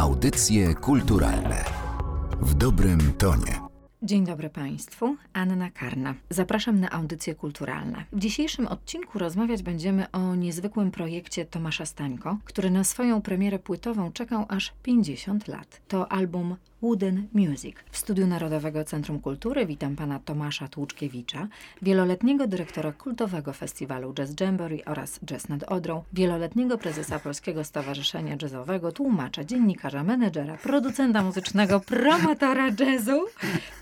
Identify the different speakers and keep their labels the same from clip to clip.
Speaker 1: Audycje kulturalne w dobrym tonie.
Speaker 2: Dzień dobry Państwu, Anna Karna. Zapraszam na audycje kulturalne. W dzisiejszym odcinku rozmawiać będziemy o niezwykłym projekcie Tomasza Stańko, który na swoją premierę płytową czekał aż 50 lat. To album Wooden Music. W Studiu Narodowego Centrum Kultury witam pana Tomasza Tłuczkiewicza, wieloletniego dyrektora kultowego festiwalu Jazz Jamboree oraz Jazz nad Odrą, wieloletniego prezesa Polskiego Stowarzyszenia Jazzowego, tłumacza, dziennikarza, menedżera, producenta muzycznego, promotora jazzu,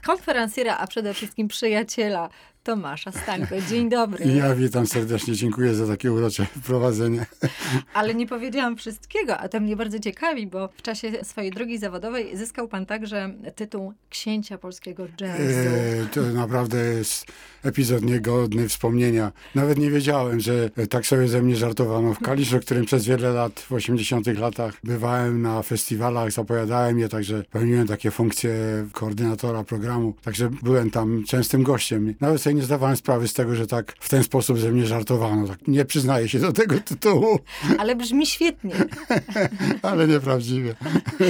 Speaker 2: konferencjera, a przede wszystkim przyjaciela Tomasza Stańko. Dzień dobry.
Speaker 3: Ja witam serdecznie, dziękuję za takie urocze wprowadzenie.
Speaker 2: Ale nie powiedziałam wszystkiego, a to mnie bardzo ciekawi, bo w czasie swojej drogi zawodowej zyskał pan także tytuł księcia polskiego jazzu. E,
Speaker 3: to naprawdę jest epizod niegodny wspomnienia. Nawet nie wiedziałem, że tak sobie ze mnie żartowano. W Kaliszu, którym przez wiele lat, w 80 latach bywałem na festiwalach, zapowiadałem je, także pełniłem takie funkcje koordynatora programu, także byłem tam częstym gościem. Nawet sobie nie zdawałem sprawy z tego, że tak w ten sposób ze mnie żartowano. Tak nie przyznaję się do tego tytułu.
Speaker 2: Ale brzmi świetnie.
Speaker 3: Ale nieprawdziwie.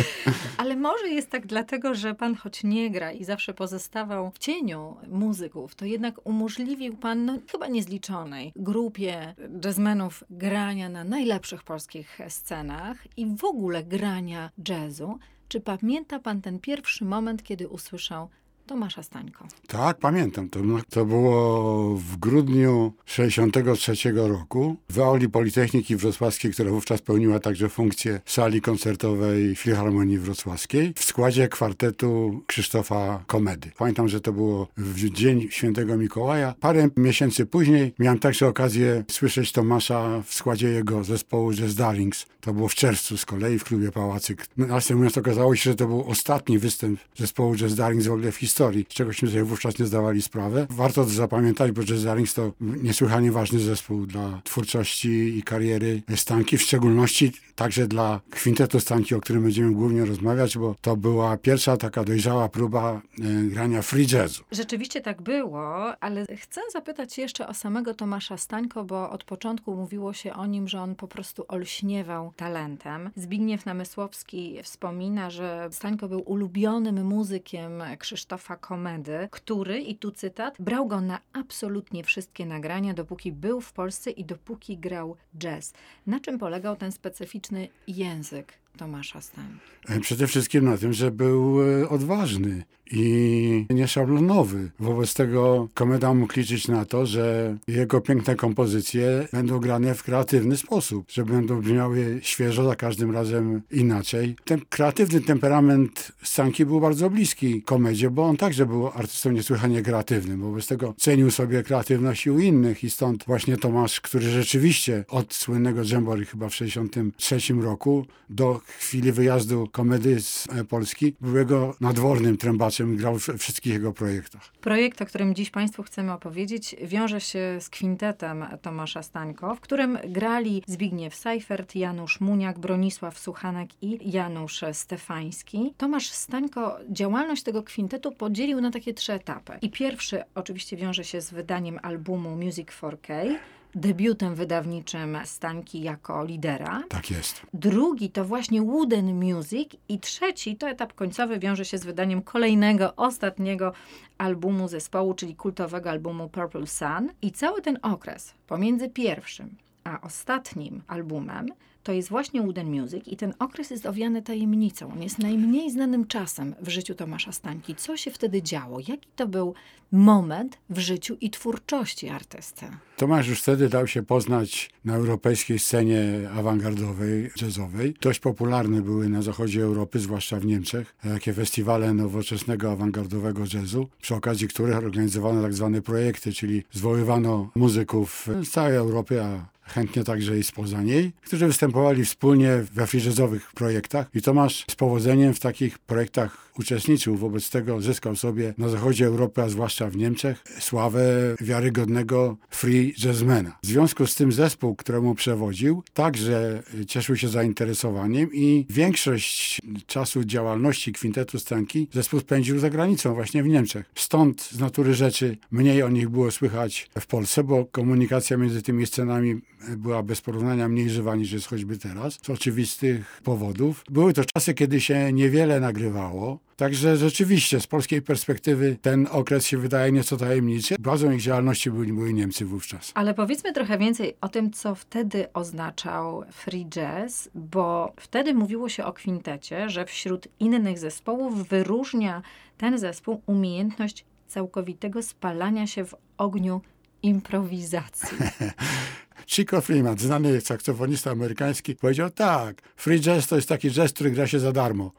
Speaker 2: Ale może jest tak dlatego, że pan choć nie gra i zawsze pozostawał w cieniu muzyków, to jednak umożliwił pan no, chyba niezliczonej grupie jazzmenów grania na najlepszych polskich scenach i w ogóle grania jazzu. Czy pamięta pan ten pierwszy moment, kiedy usłyszał Tomasza Stańko.
Speaker 3: Tak, pamiętam. To, to było w grudniu 63 roku w auli Politechniki Wrocławskiej, która wówczas pełniła także funkcję sali koncertowej Filharmonii Wrocławskiej w składzie kwartetu Krzysztofa Komedy. Pamiętam, że to było w dzień świętego Mikołaja. Parę miesięcy później miałem także okazję słyszeć Tomasza w składzie jego zespołu Jazz Darlings. To było w czerwcu z kolei w klubie Pałacyk. Następnie okazało się, że to był ostatni występ zespołu Jazz Darlings w ogóle w historii historii, z czegośmy sobie wówczas nie zdawali sprawy. Warto to zapamiętać, bo Jazz Darlings to niesłychanie ważny zespół dla twórczości i kariery Stanki, w szczególności także dla kwintetu Stanki, o którym będziemy głównie rozmawiać, bo to była pierwsza taka dojrzała próba e, grania free jazzu.
Speaker 2: Rzeczywiście tak było, ale chcę zapytać jeszcze o samego Tomasza Stańko, bo od początku mówiło się o nim, że on po prostu olśniewał talentem. Zbigniew Namysłowski wspomina, że Stańko był ulubionym muzykiem Krzysztofa Komedy, który, i tu cytat, brał go na absolutnie wszystkie nagrania, dopóki był w Polsce i dopóki grał jazz. Na czym polegał ten specyficzny język Tomasza Stań?
Speaker 3: E, przede wszystkim na tym, że był e, odważny i nieszablonowy. Wobec tego komeda mógł liczyć na to, że jego piękne kompozycje będą grane w kreatywny sposób, że będą brzmiały świeżo, za każdym razem inaczej. Ten kreatywny temperament Stanki był bardzo bliski komedzie, bo on także był artystą niesłychanie kreatywnym. Wobec tego cenił sobie kreatywność i u innych i stąd właśnie Tomasz, który rzeczywiście od słynnego Jamboree chyba w 1963 roku do chwili wyjazdu komedy z Polski był jego nadwornym trębaczem grał w wszystkich jego projektach.
Speaker 2: Projekt, o którym dziś Państwu chcemy opowiedzieć, wiąże się z kwintetem Tomasza Stańko, w którym grali Zbigniew Seifert, Janusz Muniak, Bronisław Suchanek i Janusz Stefański. Tomasz Stańko działalność tego kwintetu podzielił na takie trzy etapy. I pierwszy oczywiście wiąże się z wydaniem albumu Music 4K, debiutem wydawniczym Stańki jako lidera.
Speaker 3: Tak jest.
Speaker 2: Drugi to właśnie Wooden Music i trzeci to etap końcowy wiąże się z wydaniem kolejnego, ostatniego albumu zespołu, czyli kultowego albumu Purple Sun. I cały ten okres pomiędzy pierwszym a ostatnim albumem to jest właśnie Wooden Music i ten okres jest owiany tajemnicą. On jest najmniej znanym czasem w życiu Tomasza Stańki. Co się wtedy działo? Jaki to był moment w życiu i twórczości artysty?
Speaker 3: Tomasz już wtedy dał się poznać na europejskiej scenie awangardowej, jazzowej. Dość popularne były na zachodzie Europy, zwłaszcza w Niemczech, takie festiwale nowoczesnego awangardowego jazzu, przy okazji których organizowano tak zwane projekty, czyli zwoływano muzyków z całej Europy, a chętnie także i spoza niej, którzy występowali wspólnie we free projektach. I Tomasz z powodzeniem w takich projektach uczestniczył, wobec tego zyskał sobie na zachodzie Europy, a zwłaszcza w Niemczech, sławę wiarygodnego free jazzmana. W związku z tym zespół, któremu przewodził, także cieszył się zainteresowaniem i większość czasu działalności kwintetu Stanki zespół spędził za granicą, właśnie w Niemczech. Stąd z natury rzeczy mniej o nich było słychać w Polsce, bo komunikacja między tymi scenami była bez porównania mniej żywa niż jest choćby teraz, z oczywistych powodów. Były to czasy, kiedy się niewiele nagrywało, Także rzeczywiście z polskiej perspektywy ten okres się wydaje nieco tajemniczy. Bazą ich działalności byli, byli Niemcy wówczas.
Speaker 2: Ale powiedzmy trochę więcej o tym, co wtedy oznaczał free jazz, bo wtedy mówiło się o kwintecie, że wśród innych zespołów wyróżnia ten zespół umiejętność całkowitego spalania się w ogniu improwizacji.
Speaker 3: Chico Freeman, znany saksofonista amerykański, powiedział tak, free jazz to jest taki jazz, który gra się za darmo.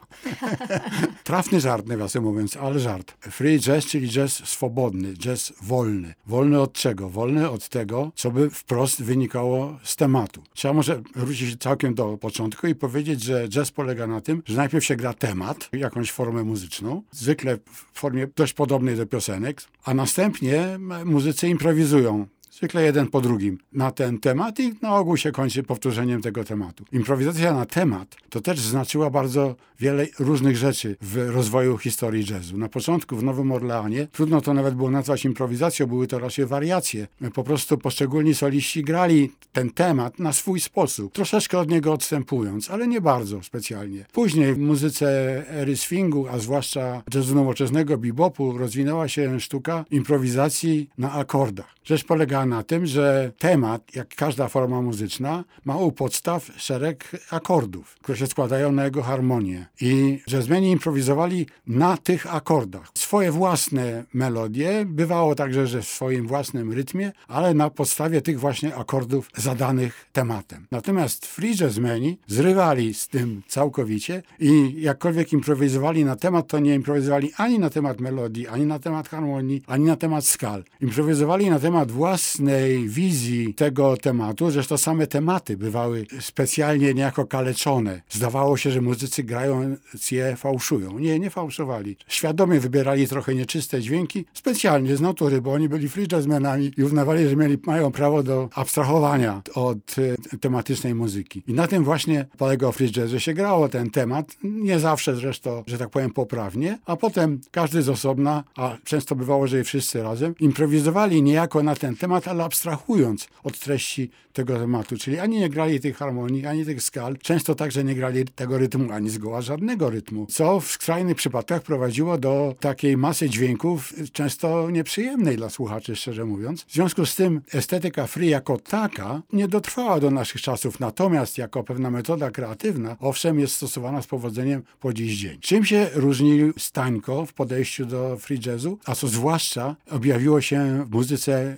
Speaker 3: Trafny żart, nawiasem mówiąc, ale żart. Free jazz, czyli jazz swobodny, jazz wolny. Wolny od czego? Wolny od tego, co by wprost wynikało z tematu. Trzeba może wrócić całkiem do początku i powiedzieć, że jazz polega na tym, że najpierw się gra temat, jakąś formę muzyczną, zwykle w formie dość podobnej do piosenek, a następnie muzycy improwizują zwykle jeden po drugim, na ten temat i na ogół się kończy powtórzeniem tego tematu. Improwizacja na temat to też znaczyła bardzo wiele różnych rzeczy w rozwoju historii jazzu. Na początku w Nowym Orleanie trudno to nawet było nazwać improwizacją, były to raczej wariacje. Po prostu poszczególni soliści grali ten temat na swój sposób, troszeczkę od niego odstępując, ale nie bardzo specjalnie. Później w muzyce ery swingu, a zwłaszcza jazzu nowoczesnego, bebopu, rozwinęła się sztuka improwizacji na akordach. Rzecz polega na tym, że temat, jak każda forma muzyczna, ma u podstaw szereg akordów, które się składają na jego harmonię. I jazzmeni improwizowali na tych akordach. Swoje własne melodie, bywało także, że w swoim własnym rytmie, ale na podstawie tych właśnie akordów zadanych tematem. Natomiast free jazzmeni zrywali z tym całkowicie i jakkolwiek improwizowali na temat, to nie improwizowali ani na temat melodii, ani na temat harmonii, ani na temat skal. Improwizowali na temat własnej wizji tego tematu, zresztą same tematy bywały specjalnie niejako kaleczone. Zdawało się, że muzycy grają je fałszują. Nie, nie fałszowali. Świadomie wybierali trochę nieczyste dźwięki, specjalnie z natury, bo oni byli free jazzmenami i uznawali, że mieli, mają prawo do abstrahowania od e, tematycznej muzyki. I na tym właśnie polegał free jazz, że się grało ten temat, nie zawsze zresztą, że tak powiem, poprawnie, a potem każdy z osobna, a często bywało, że i wszyscy razem, improwizowali niejako na ten temat, ale abstrahując od treści tego tematu, czyli ani nie grali tych harmonii, ani tych skal, często także nie grali tego rytmu, ani zgoła żadnego rytmu, co w skrajnych przypadkach prowadziło do takiej masy dźwięków, często nieprzyjemnej dla słuchaczy, szczerze mówiąc. W związku z tym estetyka free jako taka nie dotrwała do naszych czasów, natomiast jako pewna metoda kreatywna, owszem, jest stosowana z powodzeniem po dziś dzień. Czym się różnił Stańko w podejściu do free jazzu, a co zwłaszcza objawiło się w muzyce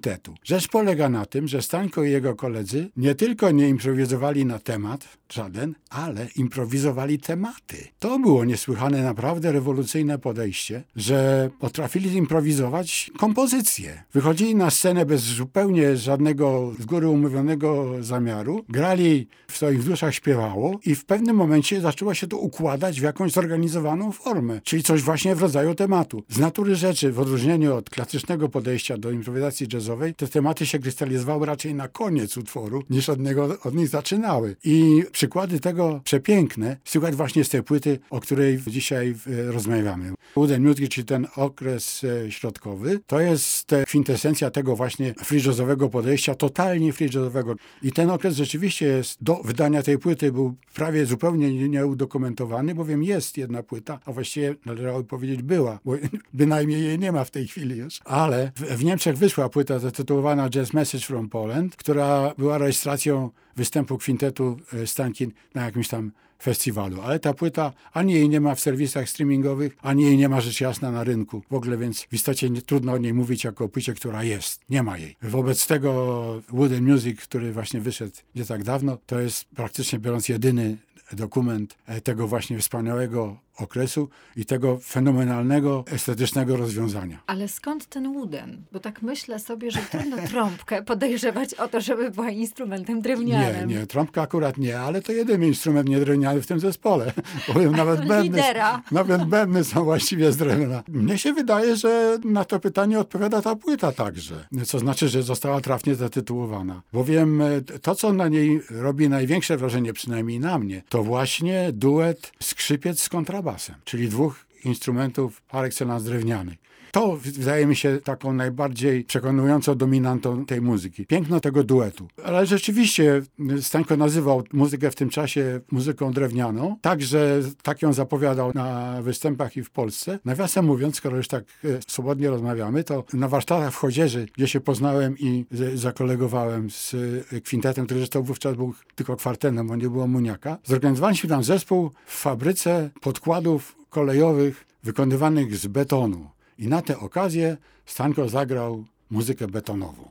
Speaker 3: kwintetu? Rzecz polega na tym, że Stańko i jego koledzy nie tylko nie improwizowali na temat żaden, ale improwizowali tematy. To było niesłychane, naprawdę rewolucyjne podejście, że potrafili improwizować kompozycje. Wychodzili na scenę bez zupełnie żadnego z góry umówionego zamiaru, grali, w swoich duszach śpiewało i w pewnym momencie zaczęło się to układać w jakąś zorganizowaną formę, czyli coś właśnie w rodzaju tematu. Z natury rzeczy, w odróżnieniu od klasycznego podejścia do improwizacji jazzowej, te tematy się krystalizowały raczej na koniec utworu, niż od, niego, od nich zaczynały. I przykłady tego przepiękne słychać właśnie z tej płyty, o której dzisiaj e, rozmawiamy. Wooden Music, czyli ten okres e, środkowy, to jest kwintesencja tego właśnie free jazzowego podejścia, totalnie free jazzowego. I ten okres rzeczywiście jest, do wydania tej płyty był prawie zupełnie nieudokumentowany, bowiem jest jedna płyta, a właściwie należałoby powiedzieć była, bo bynajmniej jej nie ma w tej chwili już. Ale w, w Niemczech wyszła płyta zatytułowana Jazz Message from Poland, która była rejestracją występu kwintetu e, Stankin na jakimś tam festiwalu. Ale ta płyta ani jej nie ma w serwisach streamingowych, ani jej nie ma rzecz jasna na rynku. W ogóle więc w istocie nie, trudno o niej mówić jako o płycie, która jest. Nie ma jej. Wobec tego Wooden Music, który właśnie wyszedł nie tak dawno, to jest praktycznie biorąc jedyny dokument e, tego właśnie wspaniałego okresu i tego fenomenalnego, estetycznego rozwiązania.
Speaker 2: Ale skąd ten wooden? Bo tak myślę sobie, że trudno trąbkę podejrzewać o to, żeby była instrumentem drewnianym.
Speaker 3: Nie, nie, trąbka akurat nie, ale to jedyny instrument niedrewniany w tym zespole. Powiem, nawet bębny, nawet bębny są właściwie z drewna. Mnie się wydaje, że na to pytanie odpowiada ta płyta także. Co znaczy, że została trafnie zatytułowana. Bowiem e, to, co na niej robi największe wrażenie, przynajmniej na mnie, to właśnie duet skrzypiec z kontrabasem, czyli dwóch instrumentów par excellence drewnianych. To wydaje mi się taką najbardziej przekonującą dominantą tej muzyki. Piękno tego duetu. Ale rzeczywiście Stańko nazywał muzykę w tym czasie muzyką drewnianą. Także tak ją zapowiadał na występach i w Polsce. Nawiasem mówiąc, skoro już tak e, swobodnie rozmawiamy, to na warsztatach w Chodzieży, gdzie się poznałem i zakolegowałem z e, kwintetem, który zresztą wówczas był tylko kwartetem, bo nie było muniaka, zorganizowaliśmy tam zespół w fabryce podkładów kolejowych wykonywanych z betonu. I na tę okazję Stanko zagrał muzykę betonową.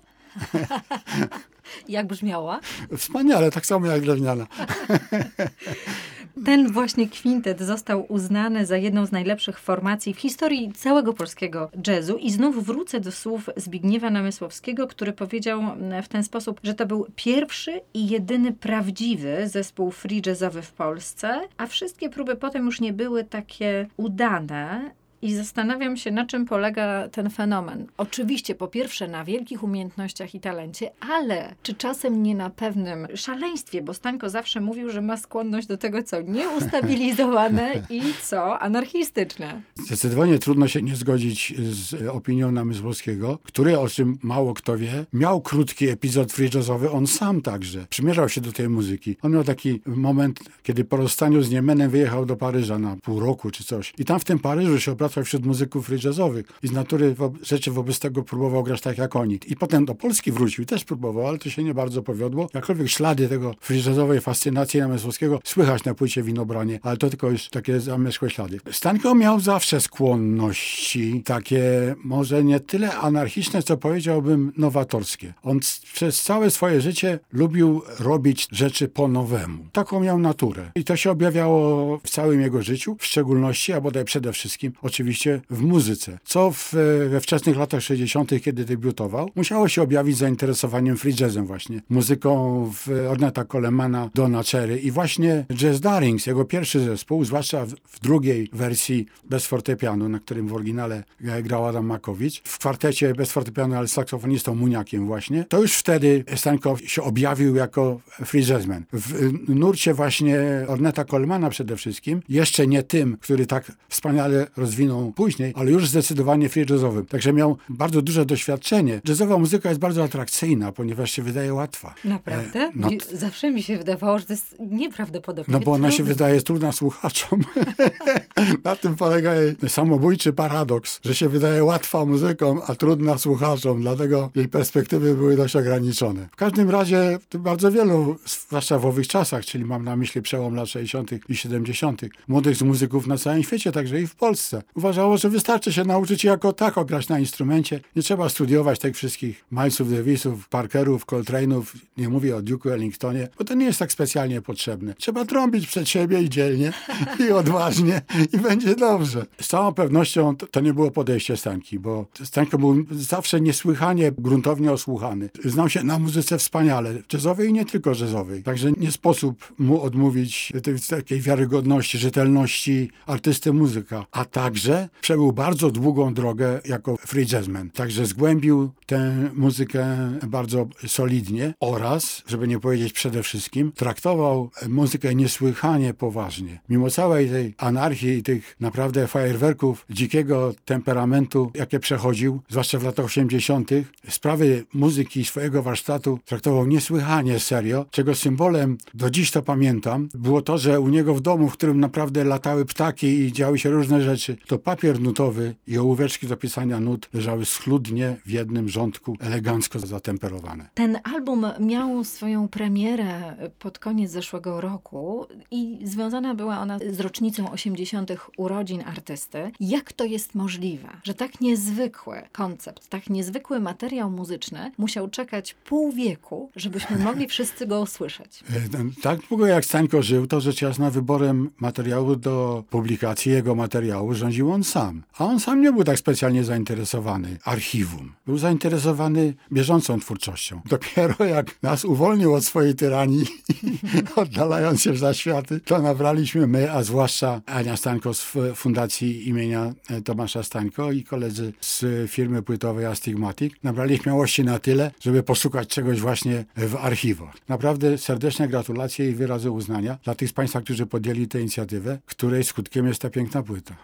Speaker 2: jak brzmiała?
Speaker 3: Wspaniale, tak samo jak drewniana.
Speaker 2: Ten właśnie kwintet został uznany za jedną z najlepszych formacji w historii całego polskiego jazzu. I znów wrócę do słów Zbigniewa Namysłowskiego, który powiedział w ten sposób, że to był pierwszy i jedyny prawdziwy zespół free jazzowy w Polsce, a wszystkie próby potem już nie były takie udane, i zastanawiam się, na czym polega ten fenomen. Oczywiście, po pierwsze, na wielkich umiejętnościach i talencie, ale czy czasem nie na pewnym szaleństwie, bo Stańko zawsze mówił, że ma skłonność do tego, co nieustabilizowane i co anarchistyczne.
Speaker 3: Zdecydowanie trudno się nie zgodzić z opinią Namysłowskiego, który, o czym mało kto wie, miał krótki epizod free jazzowy, on sam także. Przymierzał się do tej muzyki. On miał taki moment, kiedy po rozstaniu z Niemenem wyjechał do Paryża na pół roku czy coś. I tam w tym Paryżu się obracał pracował wśród muzyków jazzowych i z natury rzeczy wobec tego próbował grać tak jak oni. I potem do Polski wrócił też próbował, ale to się nie bardzo powiodło. Jakkolwiek ślady tego jazzowej fascynacji Namysłowskiego słychać na płycie Winobranie, ale to tylko już takie zamierzchłe ślady. Stanko miał zawsze skłonności takie może nie tyle anarchiczne, co powiedziałbym nowatorskie. On przez całe swoje życie lubił robić rzeczy po nowemu. Taką miał naturę. I to się objawiało w całym jego życiu, w szczególności, a bodaj przede wszystkim, oczywiście oczywiście w muzyce, co w, we wczesnych latach 60., kiedy debiutował, musiało się objawić zainteresowaniem free jazzem właśnie, muzyką w Orneta Colemana, Donna Cherry i właśnie Jazz Darings, jego pierwszy zespół, zwłaszcza w, w drugiej wersji bez fortepianu, na którym w oryginale grał Adam Makowicz, w kwartecie bez fortepianu, ale saksofonistą Muniakiem właśnie, to już wtedy Stanko się objawił jako free jazzman. W nurcie właśnie Orneta Colemana przede wszystkim, jeszcze nie tym, który tak wspaniale rozwinął później, ale już zdecydowanie free jazzowym. Także miał bardzo duże doświadczenie. Jazzowa muzyka jest bardzo atrakcyjna, ponieważ się wydaje łatwa.
Speaker 2: Naprawdę? E, no, Zawsze mi się wydawało, że to jest nieprawdopodobne.
Speaker 3: No bo ona się wydaje trudna słuchaczom. Na tym polega jej samobójczy paradoks, że się wydaje łatwa muzyką, a trudna słuchaczom, dlatego jej perspektywy były dość ograniczone. W każdym razie bardzo wielu, zwłaszcza w owych czasach, czyli mam na myśli przełom lat 60. i 70., młodych muzyków na całym świecie, także i w Polsce, uważało, że wystarczy się nauczyć jako tako grać na instrumencie. Nie trzeba studiować tych wszystkich Milesów, Davisów, Parkerów, Coltrane'ów, nie mówię o Duke'u Ellingtonie, bo to nie jest tak specjalnie potrzebne. Trzeba trąbić przed siebie i dzielnie, i odważnie, i będzie dobrze. Z całą pewnością to, to nie było podejście Stanki, bo Stanko był zawsze niesłychanie gruntownie osłuchany. Znał się na muzyce wspaniale, jazzowej i nie tylko jazzowej. Także nie sposób mu odmówić tej takiej wiarygodności, rzetelności artysty muzyka, a także przebył bardzo długą drogę jako free jazzman. Także zgłębił tę muzykę bardzo solidnie oraz, żeby nie powiedzieć przede wszystkim, traktował muzykę niesłychanie poważnie. Mimo całej tej anarchii i tych naprawdę fajerwerków, dzikiego temperamentu, jakie przechodził, zwłaszcza w latach 80., sprawy muzyki swojego warsztatu traktował niesłychanie serio, czego symbolem, do dziś to pamiętam, było to, że u niego w domu, w którym naprawdę latały ptaki i działy się różne rzeczy, to papier nutowy i ołóweczki do pisania nut leżały schludnie w jednym rządku, elegancko zatemperowane.
Speaker 2: Ten album miał swoją premierę pod koniec zeszłego roku i związana była ona z rocznicą 80. urodzin artysty. Jak to jest możliwe, że tak niezwykły koncept, tak niezwykły materiał muzyczny musiał czekać pół wieku, żebyśmy mogli wszyscy go usłyszeć?
Speaker 3: E, tak długo jak Stańko żył, to rzecz jasna wyborem materiału do publikacji jego materiału on sam. A on sam nie był tak specjalnie zainteresowany archiwum. Był zainteresowany bieżącą twórczością. Dopiero jak nas uwolnił od swojej tyranii, oddalając się w zaświaty, to nabraliśmy my, a zwłaszcza Ania Stańko z Fundacji imienia e, Tomasza Stańko i koledzy z firmy płytowej Astigmatic, nabrali śmiałości na tyle, żeby poszukać czegoś właśnie w archiwach. Naprawdę serdeczne gratulacje i wyrazy uznania dla tych z Państwa, którzy podjęli tę inicjatywę, której skutkiem jest ta piękna płyta.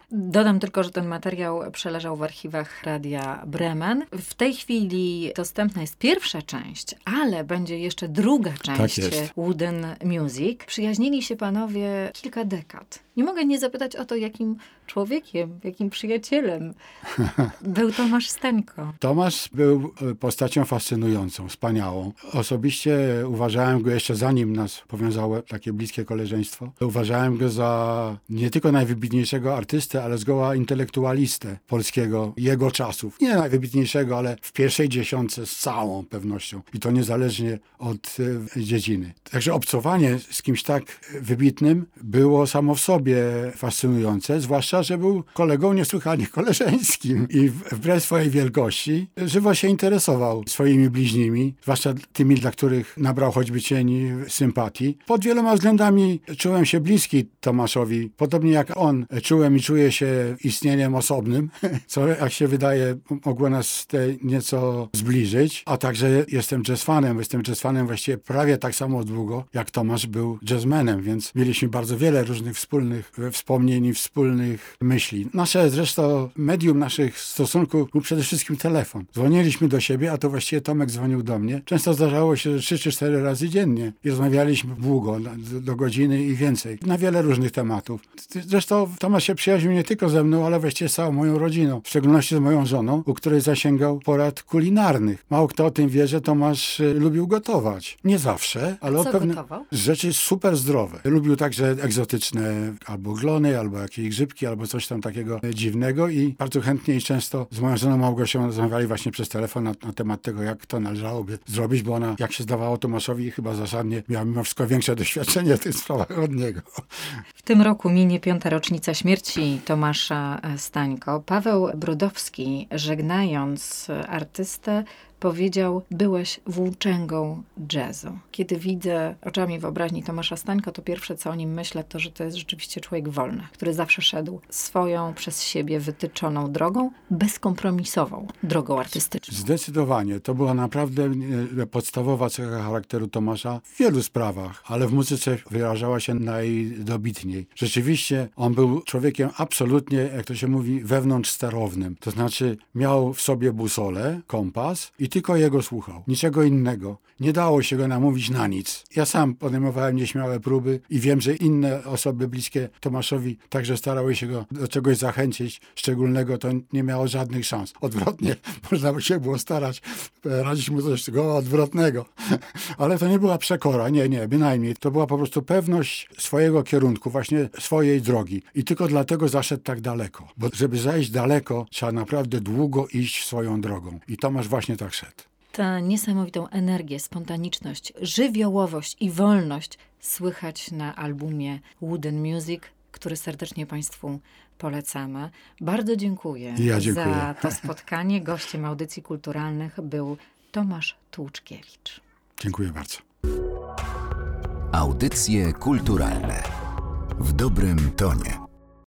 Speaker 2: Dodam tylko, że ten materiał przeleżał w archiwach Radia Bremen. W tej chwili dostępna jest pierwsza część, ale będzie jeszcze druga tak część tak Wooden Music. Przyjaźnili się panowie kilka dekad. Nie mogę nie zapytać o to, jakim człowiekiem, jakim przyjacielem był Tomasz Stańko.
Speaker 3: Tomasz był e, postacią fascynującą, wspaniałą. Osobiście uważałem go jeszcze zanim nas powiązało takie bliskie koleżeństwo. Uważałem go za nie tylko najwybitniejszego artystę, ale zgoła intelektualistę polskiego jego czasów. Nie najwybitniejszego, ale w pierwszej dziesiątce z całą pewnością. I to niezależnie od e, dziedziny. Także obcowanie z kimś tak wybitnym było samo w sobie fascynujące, zwłaszcza że był kolegą niesłychanie koleżeńskim i wbrew swojej wielkości żywo się interesował swoimi bliźnimi, zwłaszcza tymi, dla których nabrał choćby cień sympatii. Pod wieloma względami czułem się bliski Tomaszowi, podobnie jak on czułem i czuję się istnieniem osobnym, co jak się wydaje mogło nas te nieco zbliżyć, a także jestem jazzfanem, jestem jazzfanem właściwie prawie tak samo długo, jak Tomasz był jazzmenem, więc mieliśmy bardzo wiele różnych wspólnych wspomnień i wspólnych myśli. Nasze zresztą medium naszych stosunków był przede wszystkim telefon. Dzwoniliśmy do siebie, a to właściwie Tomek dzwonił do mnie. Często zdarzało się, że trzy czy cztery razy dziennie i rozmawialiśmy długo, do, do godziny i więcej, na wiele różnych tematów. Zresztą Tomasz się przyjaźnił nie tylko ze mną, ale właściwie z całą moją rodziną, w szczególności z moją żoną, u której zasięgał porad kulinarnych. Mało kto o tym wie, że Tomasz y, lubił gotować. Nie zawsze, ale
Speaker 2: Co pewne gotował?
Speaker 3: rzeczy super zdrowe. Lubił także egzotyczne albo glony, albo jakieś grzybki, albo coś tam takiego dziwnego i bardzo chętnie i często z moją żoną Małgosią rozmawiali właśnie przez telefon na, na, temat tego, jak to należałoby zrobić, bo ona, jak się zdawało Tomaszowi, chyba zasadnie miała mimo wszystko większe doświadczenie w tych sprawach od niego.
Speaker 2: W tym roku minie piąta rocznica śmierci Tomasza Stańko. Paweł Brudowski, żegnając artystę, powiedział, byłeś włóczęgą jazzu. Kiedy widzę oczami wyobraźni Tomasza Stańko, to pierwsze co o nim myślę, to że to jest rzeczywiście człowiek wolny, który zawsze szedł swoją przez siebie wytyczoną drogą, bezkompromisową drogą artystyczną.
Speaker 3: Zdecydowanie. To była naprawdę e, podstawowa cecha charakteru Tomasza w wielu sprawach, ale w muzyce wyrażała się najdobitniej. Rzeczywiście on był człowiekiem absolutnie, jak to się mówi, wewnątrz sterownym. To znaczy miał w sobie busolę, kompas i tylko jego słuchał, niczego innego. Nie dało się go namówić na nic. Ja sam podejmowałem nieśmiałe próby i wiem, że inne osoby bliskie Tomaszowi także starały się go do czegoś zachęcić szczególnego, to nie miało żadnych szans. Odwrotnie, można by się było starać radzić mu coś tego odwrotnego. Ale to nie była przekora, nie, nie, bynajmniej. To była po prostu pewność swojego kierunku, właśnie swojej drogi. I tylko dlatego zaszedł tak daleko. Bo żeby zajść daleko, trzeba naprawdę długo iść swoją drogą. I Tomasz właśnie tak szedł.
Speaker 2: Tę niesamowitą energię, spontaniczność, żywiołowość i wolność słychać na albumie Wooden Music, który serdecznie Państwu polecamy. Bardzo dziękuję,
Speaker 3: ja dziękuję.
Speaker 2: za to spotkanie. Gościem audycji kulturalnych był Tomasz Tłuczkiewicz.
Speaker 3: Dziękuję bardzo.
Speaker 1: Audycje kulturalne w dobrym tonie.